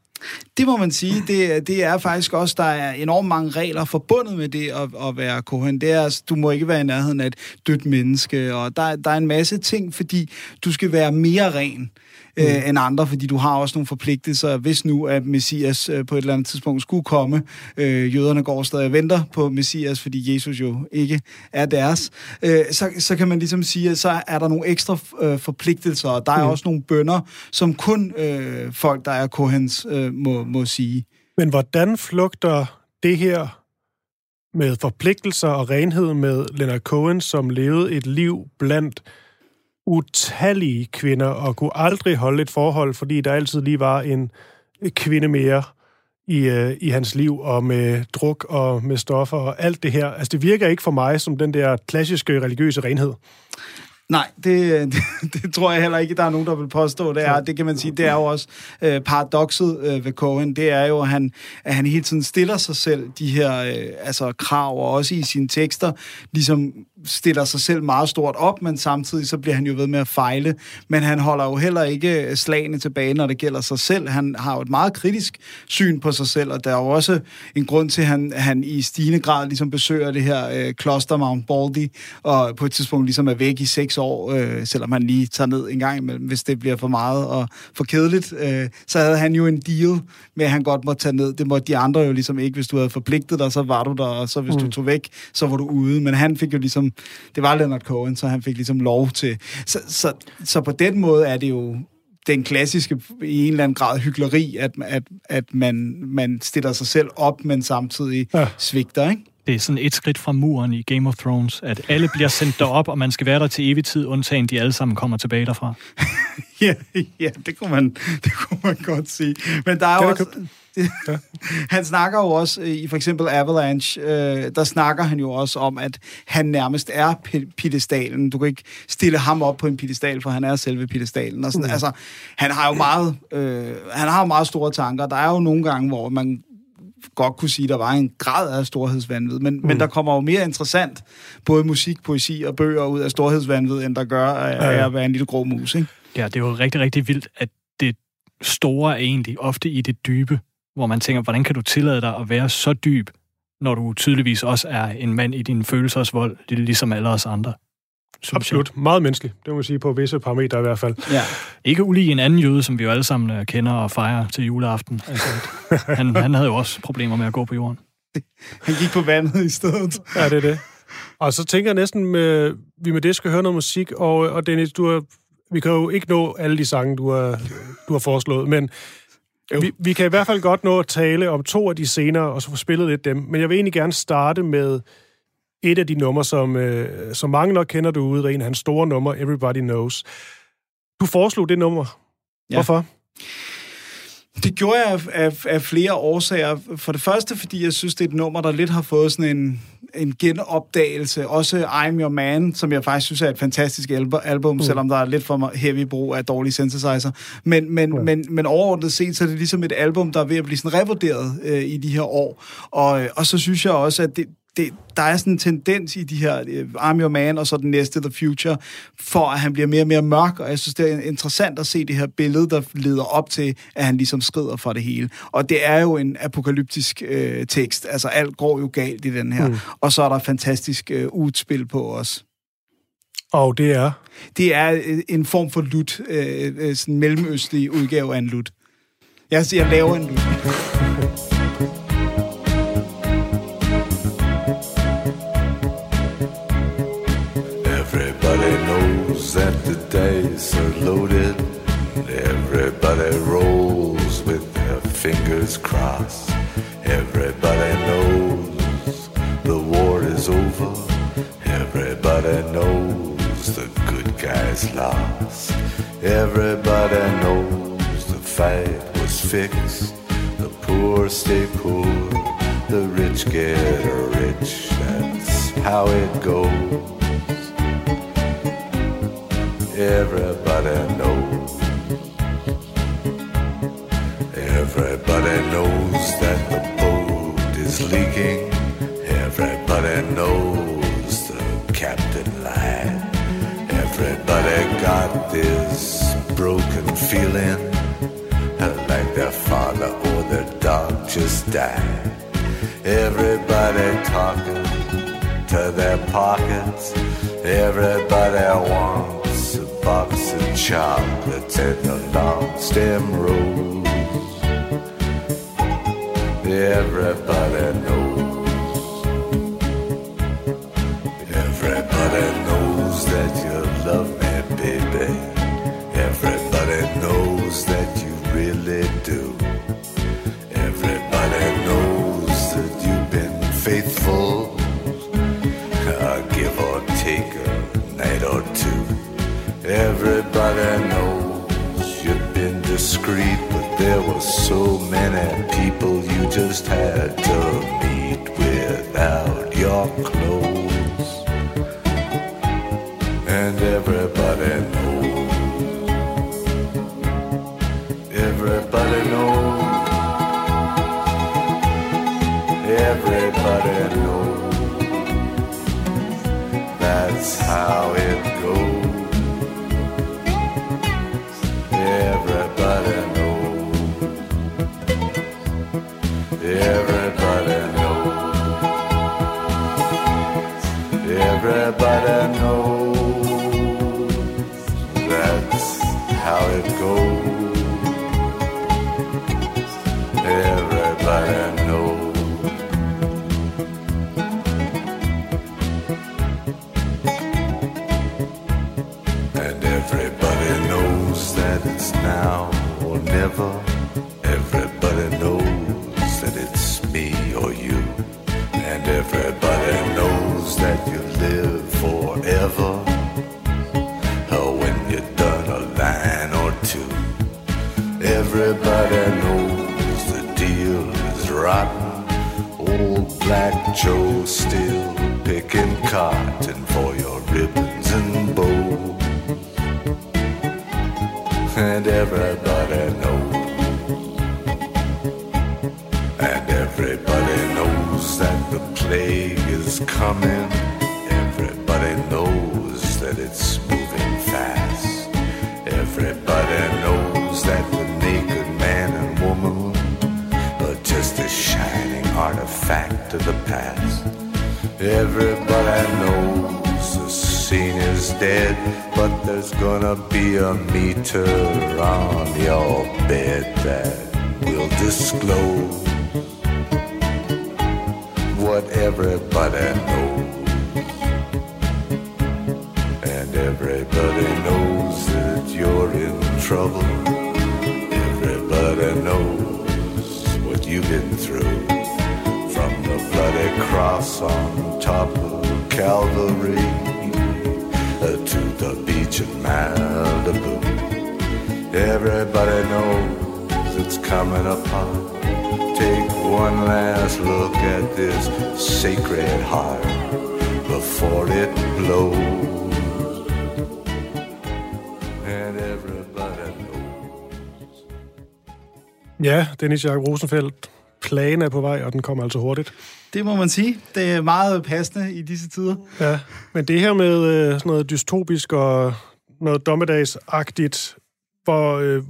Det må man sige. Det, det er faktisk også, der er enormt mange regler forbundet med det at, at være kohen. Det er, altså, du må ikke være i nærheden af et dødt menneske, og der, der er en masse ting, fordi du skal være mere ren øh, end andre, fordi du har også nogle forpligtelser. Hvis nu, at Messias øh, på et eller andet tidspunkt skulle komme, øh, jøderne går stadig og venter på Messias, fordi Jesus jo ikke er deres, øh, så, så kan man ligesom sige, at så er der nogle ekstra øh, forpligtelser, og der er mm. også nogle bønder, som kun øh, folk, der er kohens, øh, må, må sige. Men hvordan flugter det her med forpligtelser og renhed med Leonard Cohen, som levede et liv blandt utallige kvinder og kunne aldrig holde et forhold, fordi der altid lige var en kvinde mere i, øh, i hans liv, og med druk og med stoffer og alt det her. Altså, det virker ikke for mig som den der klassiske religiøse renhed. Nej, det, det, det tror jeg heller ikke, der er nogen, der vil påstå, det er. Det kan man sige, det er jo også øh, paradokset øh, ved Cohen. Det er jo, at han, at han hele tiden stiller sig selv de her øh, altså, krav, og også i sine tekster, ligesom stiller sig selv meget stort op, men samtidig så bliver han jo ved med at fejle. Men han holder jo heller ikke slagene tilbage, når det gælder sig selv. Han har jo et meget kritisk syn på sig selv, og der er jo også en grund til, at han, han i stigende grad ligesom besøger det her øh, kloster Mount Baldy, og på et tidspunkt ligesom er væk i seks år, øh, selvom han lige tager ned en gang imellem, hvis det bliver for meget og for kedeligt. Øh, så havde han jo en deal med, at han godt måtte tage ned. Det måtte de andre jo ligesom ikke. Hvis du havde forpligtet dig, så var du der, og så hvis mm. du tog væk, så var du ude. Men han fik jo ligesom det var Leonard Cohen, så han fik ligesom lov til. Så, så, så på den måde er det jo den klassiske, i en eller anden grad, hyggeleri, at, at, at man, man stiller sig selv op, men samtidig ja. svigter, ikke? det er sådan et skridt fra muren i Game of Thrones, at alle bliver sendt derop, og man skal være der til evig tid, undtagen de alle sammen kommer tilbage derfra. ja, ja det, kunne man, det kunne man godt sige. Men der er jo også... Ja. han snakker jo også øh, i for eksempel Avalanche, øh, der snakker han jo også om, at han nærmest er pedestalen. Du kan ikke stille ham op på en pedestal, for han er selve pedestalen. Og sådan, uh. Altså, han har jo meget, øh, han har jo meget store tanker. Der er jo nogle gange, hvor man godt kunne sige, at der var en grad af storhedsvandvid, men, mm. men der kommer jo mere interessant både musik, poesi og bøger ud af storhedsvandvid, end der gør af, af at være en lille grå mus, ikke? Ja, det er jo rigtig, rigtig vildt, at det store er egentlig ofte i det dybe, hvor man tænker, hvordan kan du tillade dig at være så dyb, når du tydeligvis også er en mand i din følelsesvold, ligesom alle os andre. Absolut. Jeg. Meget menneskelig, det må man sige, på visse parametre i hvert fald. Ja. Ikke ulig en anden jøde, som vi jo alle sammen øh, kender og fejrer til juleaften. Altså, han, han havde jo også problemer med at gå på jorden. Han gik på vandet i stedet. Ja, det er det. Og så tænker jeg næsten, med, vi med det skal høre noget musik, og, og Dennis, du har, vi kan jo ikke nå alle de sange, du har, du har foreslået, men vi, vi kan i hvert fald godt nå at tale om to af de scener, og så få spillet lidt dem. Men jeg vil egentlig gerne starte med et af de numre, som, øh, som mange nok kender derude, der er en af hans store numre, Everybody Knows. Du foreslog det nummer. Ja. Hvorfor? Det gjorde jeg af, af, af flere årsager. For det første, fordi jeg synes, det er et nummer, der lidt har fået sådan en, en genopdagelse. Også I'm Your Man, som jeg faktisk synes er et fantastisk album, mm. selvom der er lidt for heavy brug af dårlige synthesizer. Men, men, mm. men, men overordnet set, så er det ligesom et album, der er ved at blive sådan revurderet øh, i de her år. Og, og så synes jeg også, at det, det, der er sådan en tendens i de her uh, Army of Man og så den næste The Future, for at han bliver mere og mere mørk, og jeg synes, det er interessant at se det her billede, der leder op til, at han ligesom skrider for det hele. Og det er jo en apokalyptisk uh, tekst, altså alt går jo galt i den her, mm. og så er der fantastisk uh, udspil på os. Og det er? Det er en form for lut, uh, sådan en mellemøstlig udgave af en lut. Jeg, jeg laver en lut. Everybody rolls with their fingers crossed. Everybody knows the war is over. Everybody knows the good guys lost. Everybody knows the fight was fixed. The poor stay poor, the rich get rich. That's how it goes. Everybody knows. Everybody knows that the boat is leaking. Everybody knows the captain lied. Everybody got this broken feeling like their father or their dog just died. Everybody talking to their pockets. Everybody wants a box of chocolates and a long stem rose. Everybody knows. Everybody knows that you love me, baby. Everybody knows that you really do. Everybody knows that you've been faithful. give or take a night or two. Everybody knows you've been discreet, there were so many people you just had to meet without your clothes. And everybody knows. Everybody knows. Everybody knows. That's how it everybody Everybody knows that it's me or you. And everybody knows that you live forever. Oh, when you're done a line or two. Everybody knows the deal is rotten. Old Black Joe still picking cotton. Everybody knows that it's moving fast. Everybody knows that the naked man and woman are just a shining artifact of the past. Everybody knows the scene is dead, but there's gonna be a meter on your bed that will disclose what everybody knows. And everybody knows that you're in trouble. Everybody knows what you've been through. From the bloody cross on top of Calvary uh, to the beach in Malibu. Everybody knows it's coming upon. One last look at this sacred heart before it blows. And everybody knows. Ja, Dennis Jakob Rosenfeldt. Plagen er på vej, og den kommer altså hurtigt. Det må man sige. Det er meget passende i disse tider. Ja, men det her med øh, sådan noget dystopisk og noget dommedagsagtigt, hvor, øh,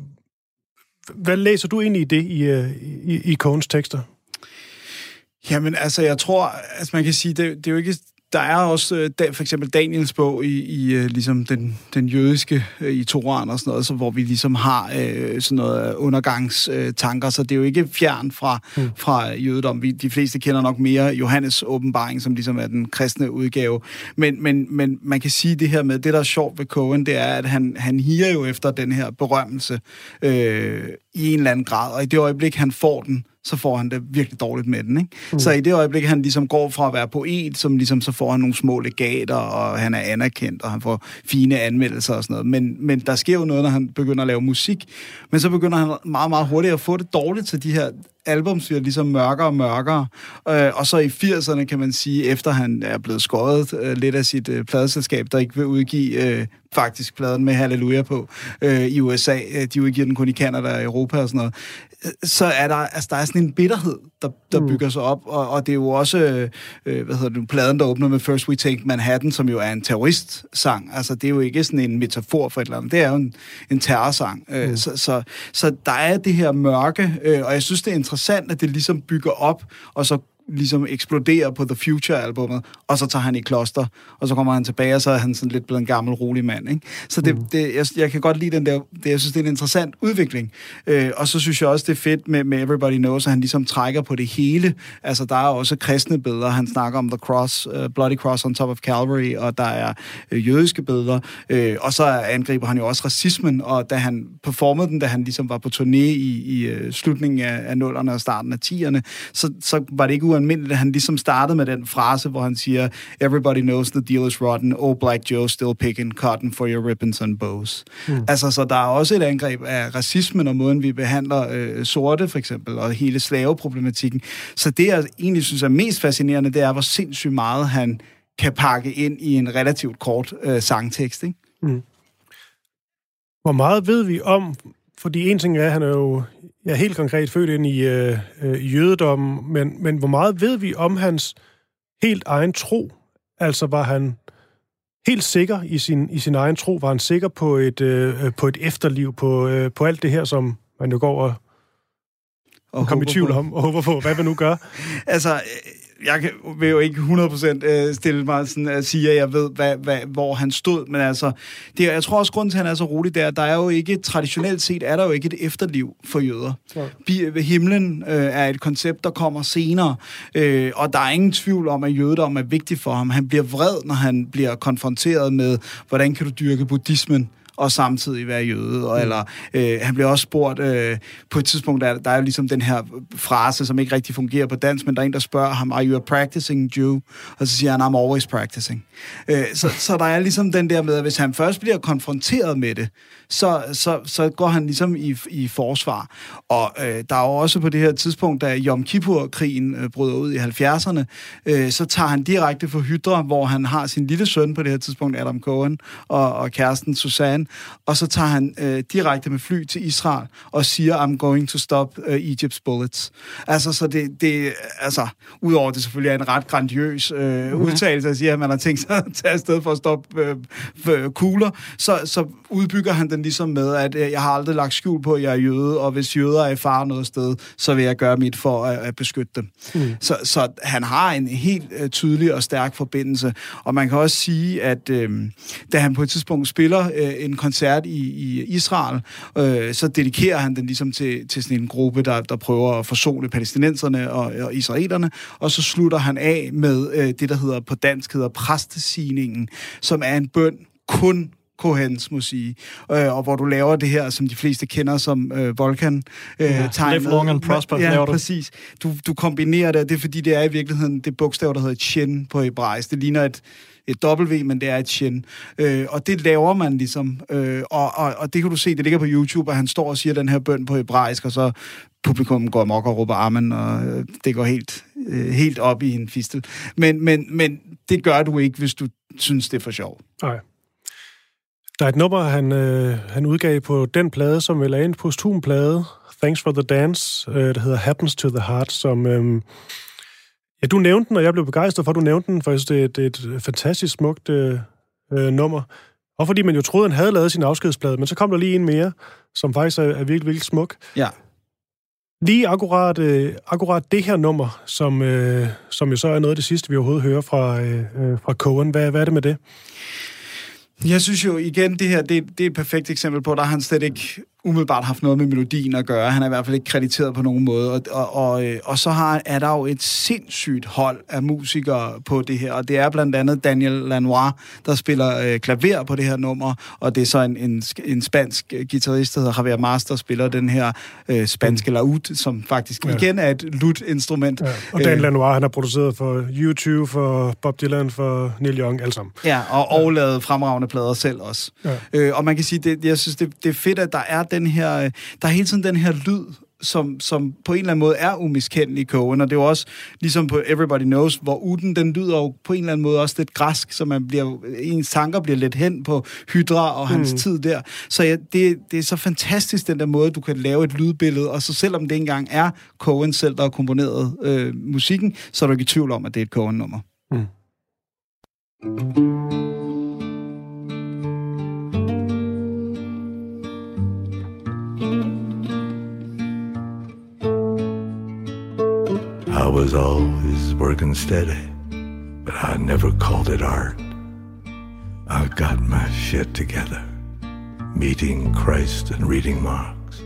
hvad læser du ind i det i, øh, i, i Coens tekster? Jamen, altså, jeg tror, altså man kan sige, det, det er jo ikke... Der er også øh, for eksempel Daniels bog i, i øh, ligesom den, den jødiske øh, i Toran og sådan noget, så, hvor vi ligesom har øh, sådan noget undergangstanker, så det er jo ikke fjern fra, mm. fra jødedom. Vi, de fleste kender nok mere Johannes åbenbaring, som ligesom er den kristne udgave. Men, men, men man kan sige det her med, det der er sjovt ved Cohen, det er, at han, han higer jo efter den her berømmelse øh, i en eller anden grad, og i det øjeblik, han får den, så får han det virkelig dårligt med den. Ikke? Mm. Så i det øjeblik, han ligesom går fra at være poet, som ligesom, så får han nogle små legater, og han er anerkendt, og han får fine anmeldelser og sådan noget. Men, men der sker jo noget, når han begynder at lave musik. Men så begynder han meget, meget hurtigt at få det dårligt til de her albums bliver ligesom mørkere og mørkere. Øh, og så i 80'erne, kan man sige, efter han er blevet skåret øh, lidt af sit øh, pladeselskab, der ikke vil udgive øh, faktisk pladen med Halleluja på øh, i USA. Øh, de udgiver den kun i Canada og Europa og sådan noget. Øh, Så er der, altså, der er sådan en bitterhed, der, der mm. bygger sig op, og, og det er jo også, øh, hvad hedder det, pladen, der åbner med First We Take Manhattan, som jo er en terroristsang. Altså, det er jo ikke sådan en metafor for et eller andet. Det er jo en, en terrorsang. Mm. Øh, så, så, så der er det her mørke, øh, og jeg synes, det er interessant, interessant, at det ligesom bygger op, og så ligesom eksploderer på The Future-albummet, og så tager han i kloster, og så kommer han tilbage, og så er han sådan lidt blevet en gammel, rolig mand. Ikke? Så det, mm. det, jeg, jeg kan godt lide den der, det, jeg synes, det er en interessant udvikling. Øh, og så synes jeg også, det er fedt med, med Everybody Knows, at han ligesom trækker på det hele. Altså, der er også kristne billeder, han snakker om The Cross, uh, Bloody Cross on top of Calvary, og der er øh, jødiske billeder, øh, og så angriber han jo også racismen, og da han performede den, da han ligesom var på turné i, i uh, slutningen af, af 0'erne og starten af 10'erne, så, så var det ikke ualmindeligt, at han ligesom startede med den frase, hvor han siger, Everybody knows the deal is rotten, oh Black Joe still picking cotton for your ribbons and bows. Mm. Altså, så der er også et angreb af racismen og måden, vi behandler øh, sorte, for eksempel, og hele slaveproblematikken. Så det, jeg egentlig synes er mest fascinerende, det er, hvor sindssygt meget han kan pakke ind i en relativt kort øh, sangtekst, ikke? Mm. Hvor meget ved vi om, fordi en ting er, at han er jo ja, helt konkret født ind i øh, øh, jødedommen, men, men hvor meget ved vi om hans helt egen tro? Altså var han helt sikker i sin, i sin egen tro? Var han sikker på et, øh, på et efterliv, på, øh, på alt det her, som man jo går og, og kommer i tvivl på. om og håber på, hvad man nu gør? altså, jeg kan, vil jo ikke 100% øh, stille mig sådan at sige, at jeg ved, hvad, hvad, hvor han stod, men altså, det, jeg tror også, grunden til, at han er så rolig, er, at der er jo ikke, traditionelt set, er der jo ikke et efterliv for jøder. Ja. Himlen øh, er et koncept, der kommer senere, øh, og der er ingen tvivl om, at jødedom er vigtig for ham. Han bliver vred, når han bliver konfronteret med, hvordan kan du dyrke buddhismen, og samtidig være jøde. Og, eller øh, han bliver også spurgt øh, på et tidspunkt, der, der er jo ligesom den her frase, som ikke rigtig fungerer på dansk, men der er en, der spørger ham, are you a practicing Jew? Og så siger han, I'm always practicing. Øh, så, så der er ligesom den der med, at hvis han først bliver konfronteret med det, så, så, så går han ligesom i, i forsvar. Og øh, der er jo også på det her tidspunkt, da Yom Kippur-krigen øh, bryder ud i 70'erne, øh, så tager han direkte for Hydra, hvor han har sin lille søn på det her tidspunkt, Adam Cohen, og, og kæresten Susanne, og så tager han øh, direkte med fly til Israel og siger, I'm going to stop uh, Egypt's bullets. Altså, så det, det altså, udover det selvfølgelig er en ret grandiøs øh, mm. udtalelse, at sige, at man har tænkt sig at tage afsted for at stoppe øh, kugler, så, så udbygger han den ligesom med, at øh, jeg har aldrig lagt skjul på, at jeg er jøde, og hvis jøder er i fare noget sted, så vil jeg gøre mit for at, at beskytte dem. Mm. Så, så han har en helt øh, tydelig og stærk forbindelse, og man kan også sige, at øh, da han på et tidspunkt spiller øh, en koncert i, i Israel, øh, så dedikerer han den ligesom til, til sådan en gruppe, der, der prøver at forsone palæstinenserne og, og israelerne, og så slutter han af med øh, det, der hedder på dansk hedder præstesigningen, som er en bøn kun Kohens må sige, øh, og hvor du laver det her, som de fleste kender som øh, Volkan øh, ja, tegnet. Live long and prosper, ja, laver du. præcis. Du, du kombinerer det, det er fordi, det er i virkeligheden det bogstav, der hedder Chen på hebraisk. Det ligner et, et W, men det er et Chen. Øh, og det laver man ligesom. Øh, og, og, og det kan du se, det ligger på YouTube, og han står og siger den her bøn på hebraisk, og så publikum går amok og råber armen, og øh, det går helt, øh, helt op i en fistel. Men, men, men det gør du ikke, hvis du synes, det er for sjov. Nej. Der er et nummer, han, øh, han udgav på den plade, som vel er en posthum plade, Thanks for the Dance, øh, der hedder Happens to the Heart, som... Øh, ja, du nævnte den, og jeg blev begejstret for, at du nævnte den, for jeg synes, det er et, et fantastisk smukt øh, øh, nummer. Og fordi man jo troede, han havde lavet sin afskedsplade, men så kom der lige en mere, som faktisk er, er virkelig, virkelig smuk. Ja. Lige akkurat, øh, akkurat det her nummer, som, øh, som jo så er noget af det sidste, vi overhovedet hører fra, øh, øh fra Cohen. Hvad, hvad er det med det? Jeg synes jo igen, det her det, det er et perfekt eksempel på, der har han slet ikke umiddelbart haft noget med melodien at gøre. Han er i hvert fald ikke krediteret på nogen måde. Og, og, og, øh, og så har, er der jo et sindssygt hold af musikere på det her. Og det er blandt andet Daniel Lanois, der spiller øh, klaver på det her nummer. Og det er så en, en, en spansk øh, guitarist, der hedder Javier Mars, der spiller den her øh, spanske laud, som faktisk ja. igen er et lut-instrument. Ja. Og Daniel Lanois, han har produceret for YouTube, for Bob Dylan, for Neil Young, alle sammen. Ja, og, og ja. lavet fremragende plader selv også. Ja. Øh, og man kan sige, det, jeg synes, det, det er fedt, at der er den her, øh, der er hele tiden den her lyd, som, som på en eller anden måde er umiskendelig i kogen, og det er jo også ligesom på Everybody Knows, hvor uden den lyder jo på en eller anden måde også lidt græsk, så man bliver, ens tanker bliver lidt hen på Hydra og hans mm. tid der. Så ja, det, det er så fantastisk, den der måde, du kan lave et lydbillede, og så selvom det engang er Cohen selv, der har komponeret øh, musikken, så er du ikke i tvivl om, at det er et Cohen-nummer. Mm. I was always working steady, but I never called it art. I got my shit together, meeting Christ and reading Marx.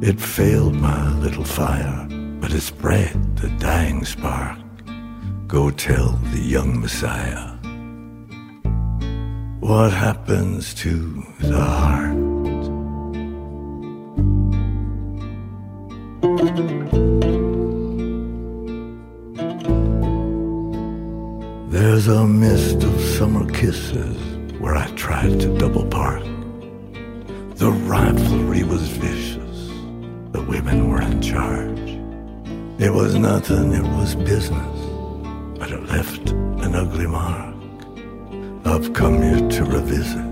It failed my little fire, but it spread the dying spark. Go tell the young Messiah what happens to the heart. A mist of summer kisses where I tried to double park. The rivalry was vicious, the women were in charge. It was nothing, it was business, but it left an ugly mark. I've come here to revisit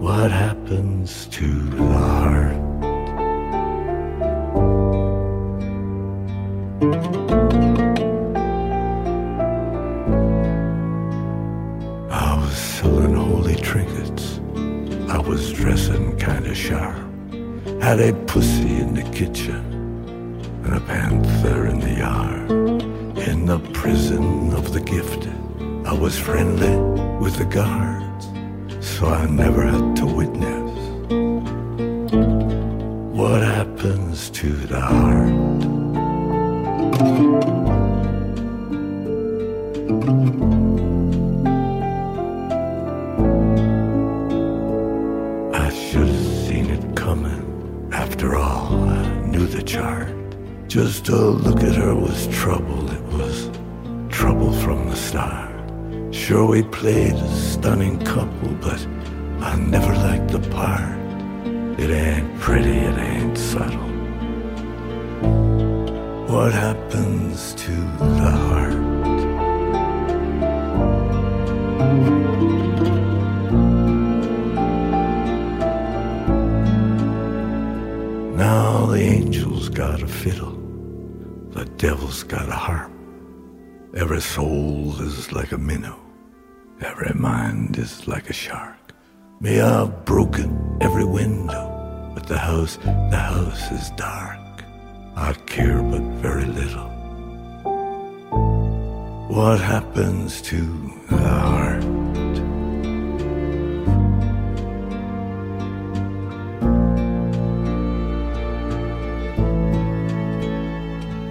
what happens to the heart. Had a pussy in the kitchen and a panther in the yard. In the prison of the gifted, I was friendly with the guards, so I never had to witness what happens to the heart. Just to look at her was trouble. It was trouble from the start. Sure, we played a stunning couple, but I never liked the part. It ain't pretty, it ain't subtle. What happens to the heart? Now the angel's got a fiddle, devil's got a harp. Every soul is like a minnow, every mind is like a shark. May I've broken every window, but the house, the house is dark. I care but very little. What happens to the heart?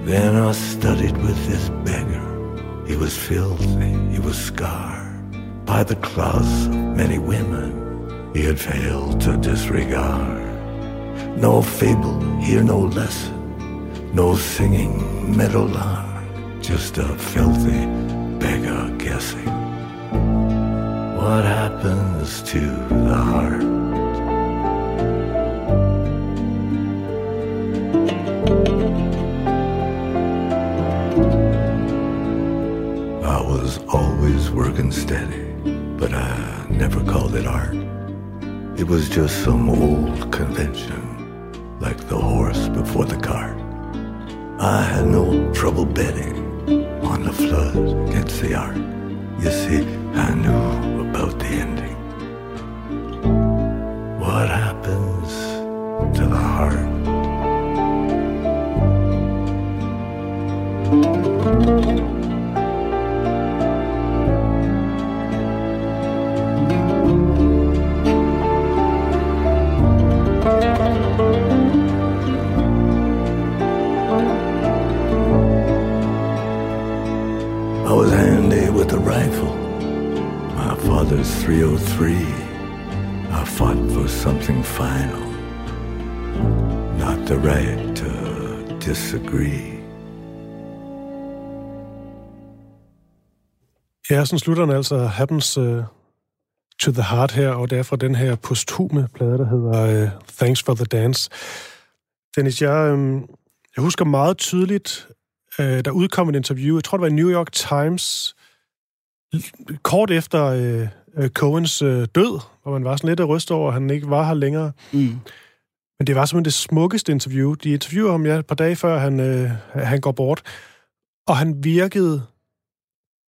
Then I studied with this beggar. He was filthy, he was scarred by the claws of many women he had failed to disregard. No fable, here no lesson, no singing meadowlark, just a filthy beggar guessing. What happens to the heart? Working steady, but I never called it art. It was just some old convention, like the horse before the cart. I had no trouble betting on the flood against the ark. You see, I knew the right to disagree. Ja, sådan slutter den altså Happens uh, to the Heart her, og det er fra den her posthume plade, der hedder uh, Thanks for the Dance. Dennis, jeg, um, jeg husker meget tydeligt, uh, der udkom et interview, jeg tror det var i New York Times, kort efter uh, uh, Coens uh, død, hvor man var sådan lidt ryst over, at han ikke var her længere. Mm. Men det var simpelthen det smukkeste interview. De interviewer ham ja, et par dage før han, øh, han går bort. Og han virkede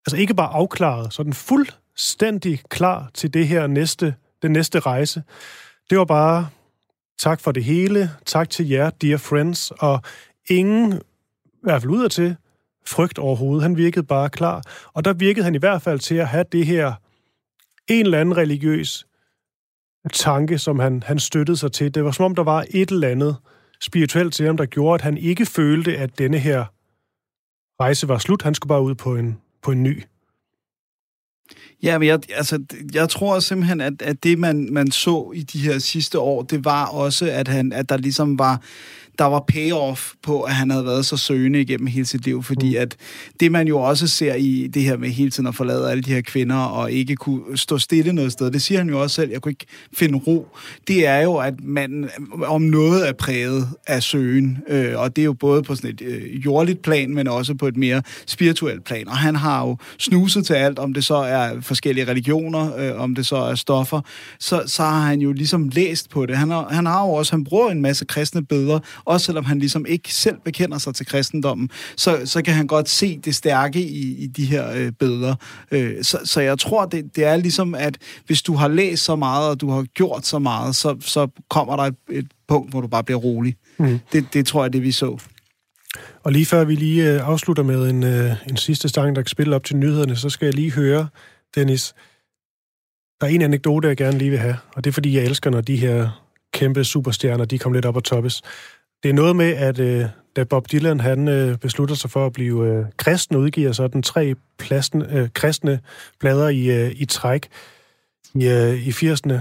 altså ikke bare afklaret, sådan fuldstændig klar til det her næste, den næste rejse. Det var bare tak for det hele, tak til jer, dear friends, og ingen, i hvert fald udadtil, frygt overhovedet. Han virkede bare klar. Og der virkede han i hvert fald til at have det her en eller anden religiøs tanke, som han, han støttede sig til. Det var som om, der var et eller andet spirituelt til ham, der gjorde, at han ikke følte, at denne her rejse var slut. Han skulle bare ud på en, på en ny. Ja, men jeg, altså, jeg tror simpelthen, at, at det, man, man så i de her sidste år, det var også, at, han, at der ligesom var der var payoff på, at han havde været så søgende igennem hele sit liv, fordi at det, man jo også ser i det her med hele tiden at forlade alle de her kvinder og ikke kunne stå stille noget sted, det siger han jo også selv, jeg kunne ikke finde ro, det er jo, at man om noget er præget af søgen, øh, og det er jo både på sådan et øh, jordligt plan, men også på et mere spirituelt plan, og han har jo snuset til alt, om det så er forskellige religioner, øh, om det så er stoffer, så, så har han jo ligesom læst på det. Han har, han har jo også, han bruger en masse kristne billeder, også selvom han ligesom ikke selv bekender sig til kristendommen, så, så kan han godt se det stærke i, i de her øh, billeder. Øh, så, så jeg tror, det, det er ligesom, at hvis du har læst så meget, og du har gjort så meget, så, så kommer der et, et punkt, hvor du bare bliver rolig. Mm. Det, det tror jeg, det vi så. Og lige før vi lige øh, afslutter med en, øh, en sidste sang, der kan spille op til nyhederne, så skal jeg lige høre, Dennis, der er en anekdote, jeg gerne lige vil have, og det er, fordi jeg elsker, når de her kæmpe superstjerner, de kommer lidt op og toppes. Det er noget med, at øh, da Bob Dylan han øh, beslutter sig for at blive øh, kristen, udgiver så den tre pladsen, øh, kristne plader i, øh, i træk i, øh, i 80'erne,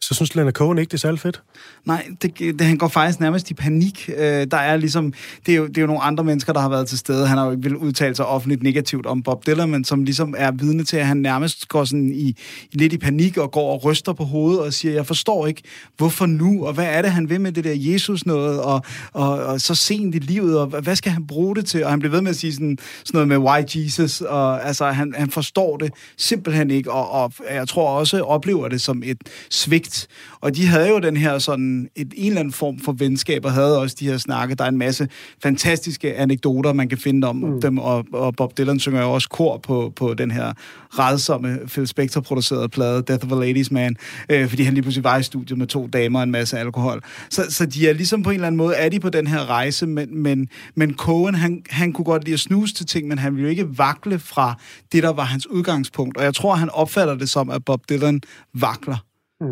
så synes Leonard Cohen ikke, det er særlig fedt. Nej, det, det, han går faktisk nærmest i panik. Øh, der er ligesom, det er, jo, det er jo nogle andre mennesker, der har været til stede. Han har jo ikke vil udtale sig offentligt negativt om Bob Dylan, men som ligesom er vidne til, at han nærmest går sådan i, lidt i panik og går og ryster på hovedet og siger, jeg forstår ikke, hvorfor nu, og hvad er det, han vil med det der Jesus noget, og, og, og så sent i livet, og hvad skal han bruge det til? Og han bliver ved med at sige sådan, sådan noget med why Jesus, og altså, han, han forstår det simpelthen ikke, og, og jeg tror også oplever det som et svigt. Og de havde jo den her sådan, et, en eller anden form for venskab, og havde også de her snakke. Der er en masse fantastiske anekdoter, man kan finde om mm. dem, og, og Bob Dylan synger jo også kor på, på den her redsomme Phil Spector-producerede plade, Death of a Ladies Man, øh, fordi han lige pludselig var i studiet med to damer og en masse alkohol. Så, så de er ligesom på en eller anden måde, er de på den her rejse, men, men, men Cohen, han, han kunne godt lide at snuse til ting, men han ville jo ikke vakle fra det, der var hans udgangspunkt. Og jeg tror, han opfatter det som, at Bob Dylan vakler. Mm.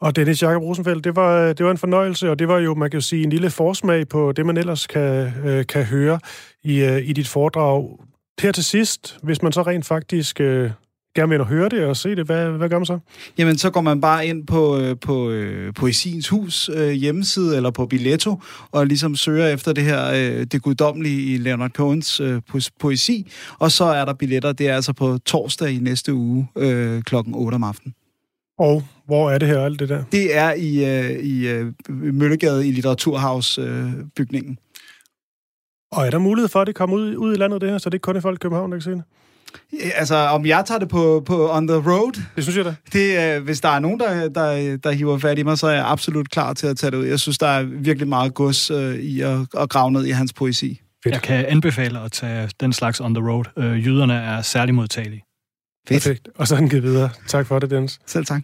Og Dennis Jakob Rosenfeldt, det var, det var en fornøjelse, og det var jo, man kan jo sige, en lille forsmag på det, man ellers kan, øh, kan høre i, øh, i dit foredrag. Her til sidst, hvis man så rent faktisk øh, gerne vil høre det og se det, hvad, hvad gør man så? Jamen, så går man bare ind på, øh, på øh, Poesiens Hus øh, hjemmeside, eller på Billetto, og ligesom søger efter det her, øh, det guddommelige i Leonard Cohens øh, poesi, og så er der billetter. Det er altså på torsdag i næste uge, øh, klokken 8 om aftenen. Og hvor er det her, alt det der? Det er i, øh, i øh, Møllegade i Litteraturhavs-bygningen. Øh, og er der mulighed for, at det kommer ud, ud i landet, det her, så det er ikke kun i folk i København, der kan se det? Altså, om jeg tager det på, på on the road? Det synes jeg da. Det, øh, hvis der er nogen, der, der, der hiver fat i mig, så er jeg absolut klar til at tage det ud. Jeg synes, der er virkelig meget gods øh, i at, at grave ned i hans poesi. Fedt. Jeg kan anbefale at tage den slags on the road. Øh, jyderne er særlig modtagelige. Fedt. Perfekt. Og så den givet videre. Tak for det, Dennis. Selv tak.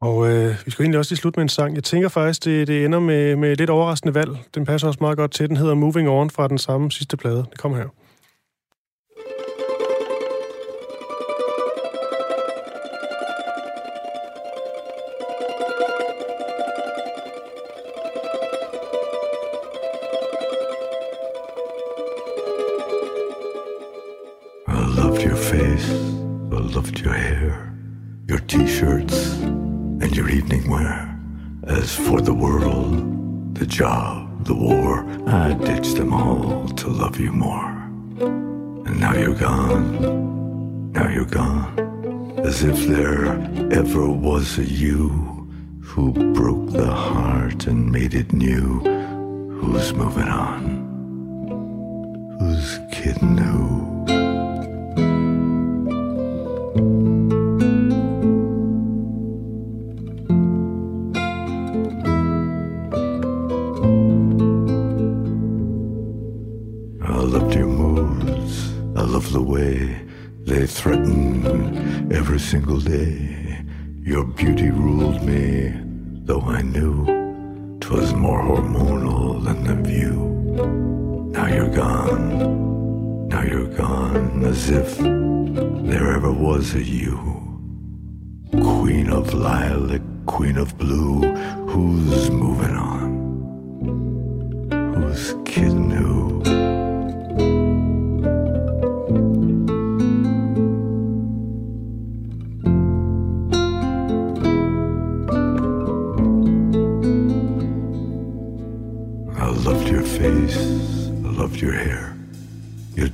Og øh, vi skal egentlig også lige slutte med en sang. Jeg tænker faktisk, det, det ender med, med et lidt overraskende valg. Den passer også meget godt til. Den hedder Moving On fra den samme sidste plade. Det kommer her. As for the world, the job, the war, I ditched them all to love you more. And now you're gone, now you're gone, as if there ever was a you who broke the heart and made it new. Who's moving on? Who's kidding who? Your beauty ruled me, though I knew 'twas more hormonal than the view. Now you're gone, now you're gone, as if there ever was a you. Queen of lilac, queen of blue, who's moving on? Who's kidding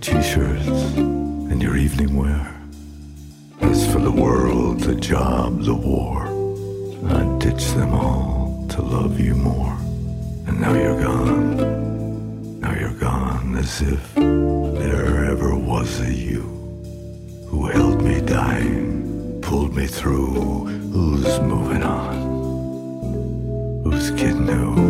t-shirts, and your evening wear. As for the world, the job, the war, I'd ditch them all to love you more. And now you're gone, now you're gone, as if there ever was a you who held me dying, pulled me through. Who's moving on? Who's kidding who?